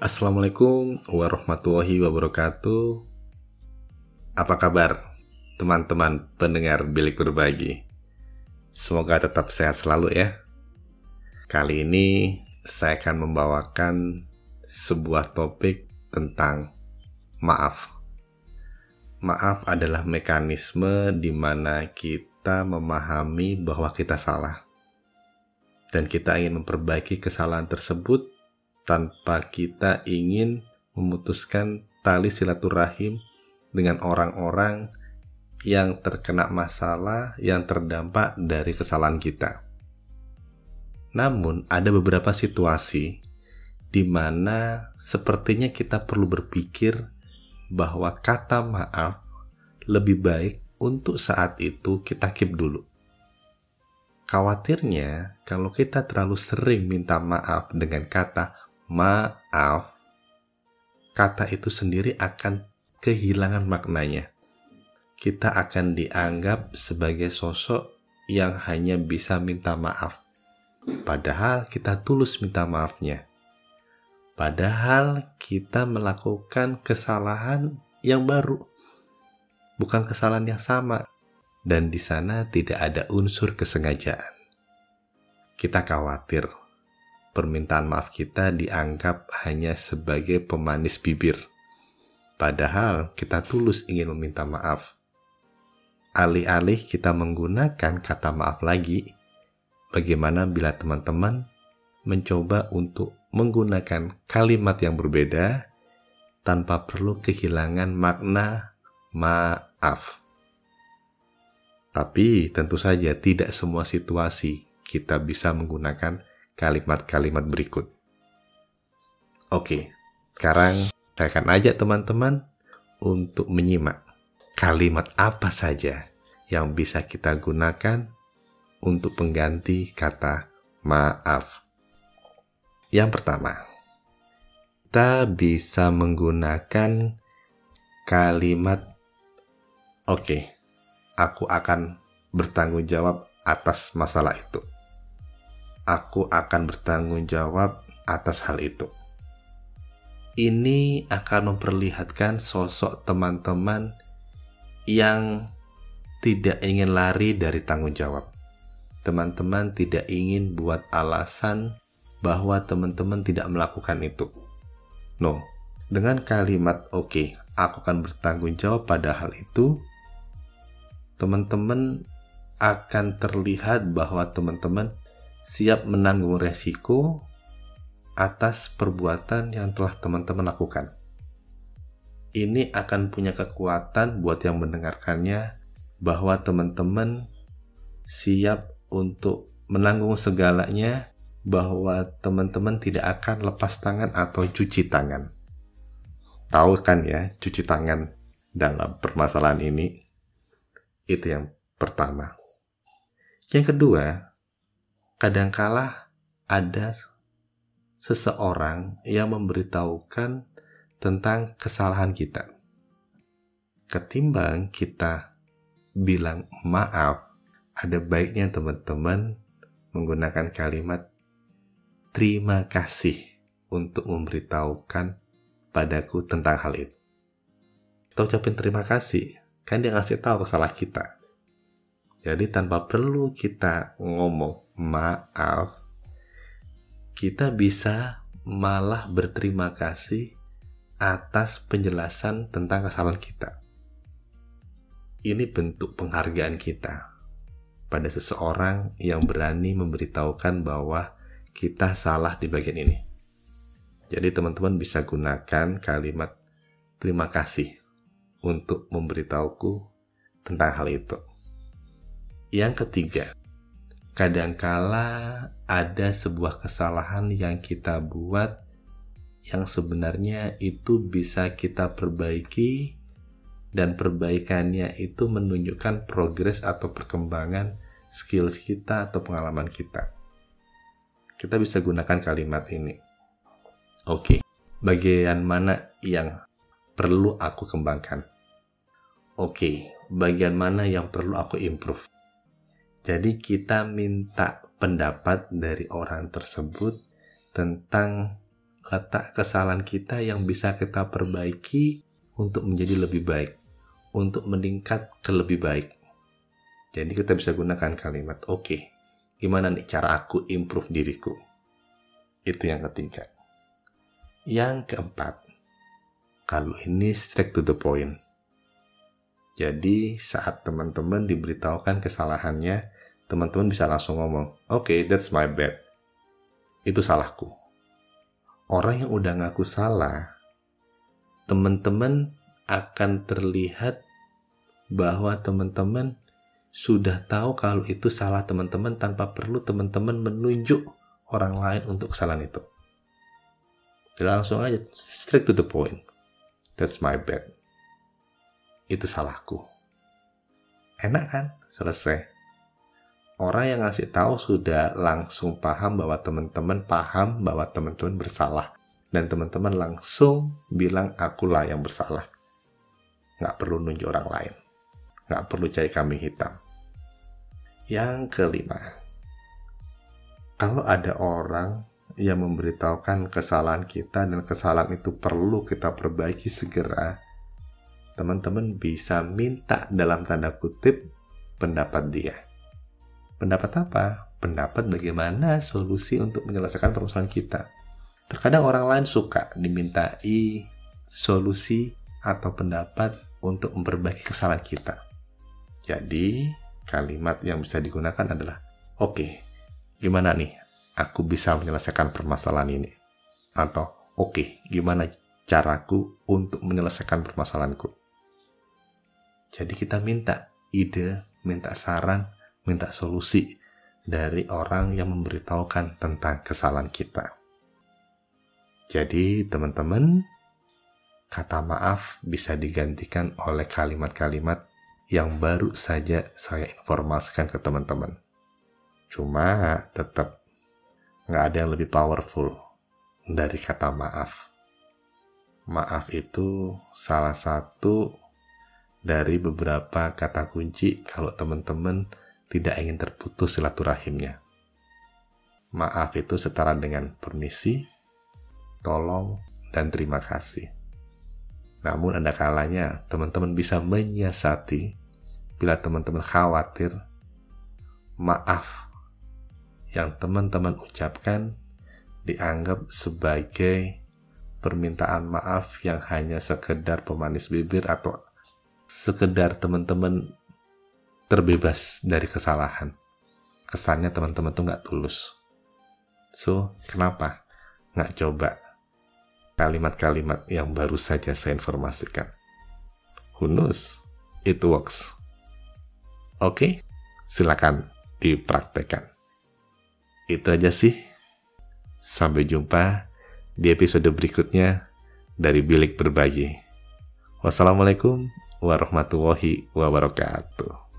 Assalamualaikum warahmatullahi wabarakatuh. Apa kabar teman-teman pendengar Bilik Berbagi? Semoga tetap sehat selalu ya. Kali ini saya akan membawakan sebuah topik tentang maaf. Maaf adalah mekanisme di mana kita memahami bahwa kita salah. Dan kita ingin memperbaiki kesalahan tersebut tanpa kita ingin memutuskan tali silaturahim dengan orang-orang yang terkena masalah yang terdampak dari kesalahan kita. Namun, ada beberapa situasi di mana sepertinya kita perlu berpikir bahwa kata maaf lebih baik untuk saat itu kita keep dulu. Khawatirnya, kalau kita terlalu sering minta maaf dengan kata maaf, kata itu sendiri akan kehilangan maknanya. Kita akan dianggap sebagai sosok yang hanya bisa minta maaf, padahal kita tulus minta maafnya. Padahal kita melakukan kesalahan yang baru, bukan kesalahan yang sama, dan di sana tidak ada unsur kesengajaan. Kita khawatir permintaan maaf kita dianggap hanya sebagai pemanis bibir Padahal kita tulus ingin meminta maaf. Alih-alih kita menggunakan kata maaf lagi, bagaimana bila teman-teman mencoba untuk menggunakan kalimat yang berbeda tanpa perlu kehilangan makna maaf. Tapi tentu saja tidak semua situasi kita bisa menggunakan kalimat-kalimat berikut. Oke, sekarang saya akan ajak teman-teman untuk menyimak kalimat apa saja yang bisa kita gunakan untuk pengganti kata maaf. Yang pertama, kita bisa menggunakan kalimat "Oke, okay, aku akan bertanggung jawab atas masalah itu. Aku akan bertanggung jawab atas hal itu." ini akan memperlihatkan sosok teman-teman yang tidak ingin lari dari tanggung jawab. Teman-teman tidak ingin buat alasan bahwa teman-teman tidak melakukan itu. No, dengan kalimat "oke, okay, aku akan bertanggung jawab pada hal itu", teman-teman akan terlihat bahwa teman-teman siap menanggung resiko atas perbuatan yang telah teman-teman lakukan. Ini akan punya kekuatan buat yang mendengarkannya bahwa teman-teman siap untuk menanggung segalanya bahwa teman-teman tidak akan lepas tangan atau cuci tangan. Tahu kan ya, cuci tangan dalam permasalahan ini? Itu yang pertama. Yang kedua, kadangkala ada seseorang yang memberitahukan tentang kesalahan kita. Ketimbang kita bilang maaf, ada baiknya teman-teman menggunakan kalimat terima kasih untuk memberitahukan padaku tentang hal itu. Kita ucapin terima kasih, kan dia ngasih tahu kesalahan kita. Jadi tanpa perlu kita ngomong maaf, kita bisa malah berterima kasih atas penjelasan tentang kesalahan kita. Ini bentuk penghargaan kita pada seseorang yang berani memberitahukan bahwa kita salah di bagian ini. Jadi teman-teman bisa gunakan kalimat terima kasih untuk memberitahuku tentang hal itu. Yang ketiga, kadangkala ada sebuah kesalahan yang kita buat yang sebenarnya itu bisa kita perbaiki dan perbaikannya itu menunjukkan progres atau perkembangan skills kita atau pengalaman kita. Kita bisa gunakan kalimat ini. Oke, okay. bagian mana yang perlu aku kembangkan? Oke, okay. bagian mana yang perlu aku improve? Jadi kita minta pendapat dari orang tersebut tentang letak kesalahan kita yang bisa kita perbaiki untuk menjadi lebih baik, untuk meningkat ke lebih baik. Jadi kita bisa gunakan kalimat, oke, okay, gimana nih cara aku improve diriku? Itu yang ketiga. Yang keempat, kalau ini straight to the point. Jadi saat teman-teman diberitahukan kesalahannya, teman-teman bisa langsung ngomong, oke, okay, that's my bad. Itu salahku. Orang yang udah ngaku salah, teman-teman akan terlihat bahwa teman-teman sudah tahu kalau itu salah teman-teman tanpa perlu teman-teman menunjuk orang lain untuk kesalahan itu. Jadi langsung aja straight to the point. That's my bad. Itu salahku. Enak kan? Selesai. Orang yang ngasih tahu sudah langsung paham bahwa teman-teman paham bahwa teman-teman bersalah. Dan teman-teman langsung bilang akulah yang bersalah. Nggak perlu nunjuk orang lain nggak perlu cari kambing hitam. Yang kelima, kalau ada orang yang memberitahukan kesalahan kita dan kesalahan itu perlu kita perbaiki segera, teman-teman bisa minta dalam tanda kutip pendapat dia. Pendapat apa? Pendapat bagaimana solusi untuk menyelesaikan permasalahan kita. Terkadang orang lain suka dimintai solusi atau pendapat untuk memperbaiki kesalahan kita. Jadi, kalimat yang bisa digunakan adalah, oke, okay, gimana nih aku bisa menyelesaikan permasalahan ini? Atau, oke, okay, gimana caraku untuk menyelesaikan permasalahanku? Jadi kita minta ide, minta saran, minta solusi dari orang yang memberitahukan tentang kesalahan kita. Jadi teman-teman, kata maaf bisa digantikan oleh kalimat-kalimat yang baru saja saya informasikan ke teman-teman. Cuma tetap nggak ada yang lebih powerful dari kata maaf. Maaf itu salah satu dari beberapa kata kunci kalau teman-teman tidak ingin terputus silaturahimnya. Maaf itu setara dengan permisi, tolong, dan terima kasih. Namun ada kalanya teman-teman bisa menyiasati bila teman-teman khawatir, maaf yang teman-teman ucapkan dianggap sebagai permintaan maaf yang hanya sekedar pemanis bibir atau sekedar teman-teman terbebas dari kesalahan. Kesannya teman-teman tuh nggak tulus. So, kenapa nggak coba kalimat-kalimat yang baru saja saya informasikan? Who knows? It works. Oke, silakan dipraktekkan. Itu aja sih. Sampai jumpa di episode berikutnya dari Bilik Berbagi. Wassalamualaikum warahmatullahi wabarakatuh.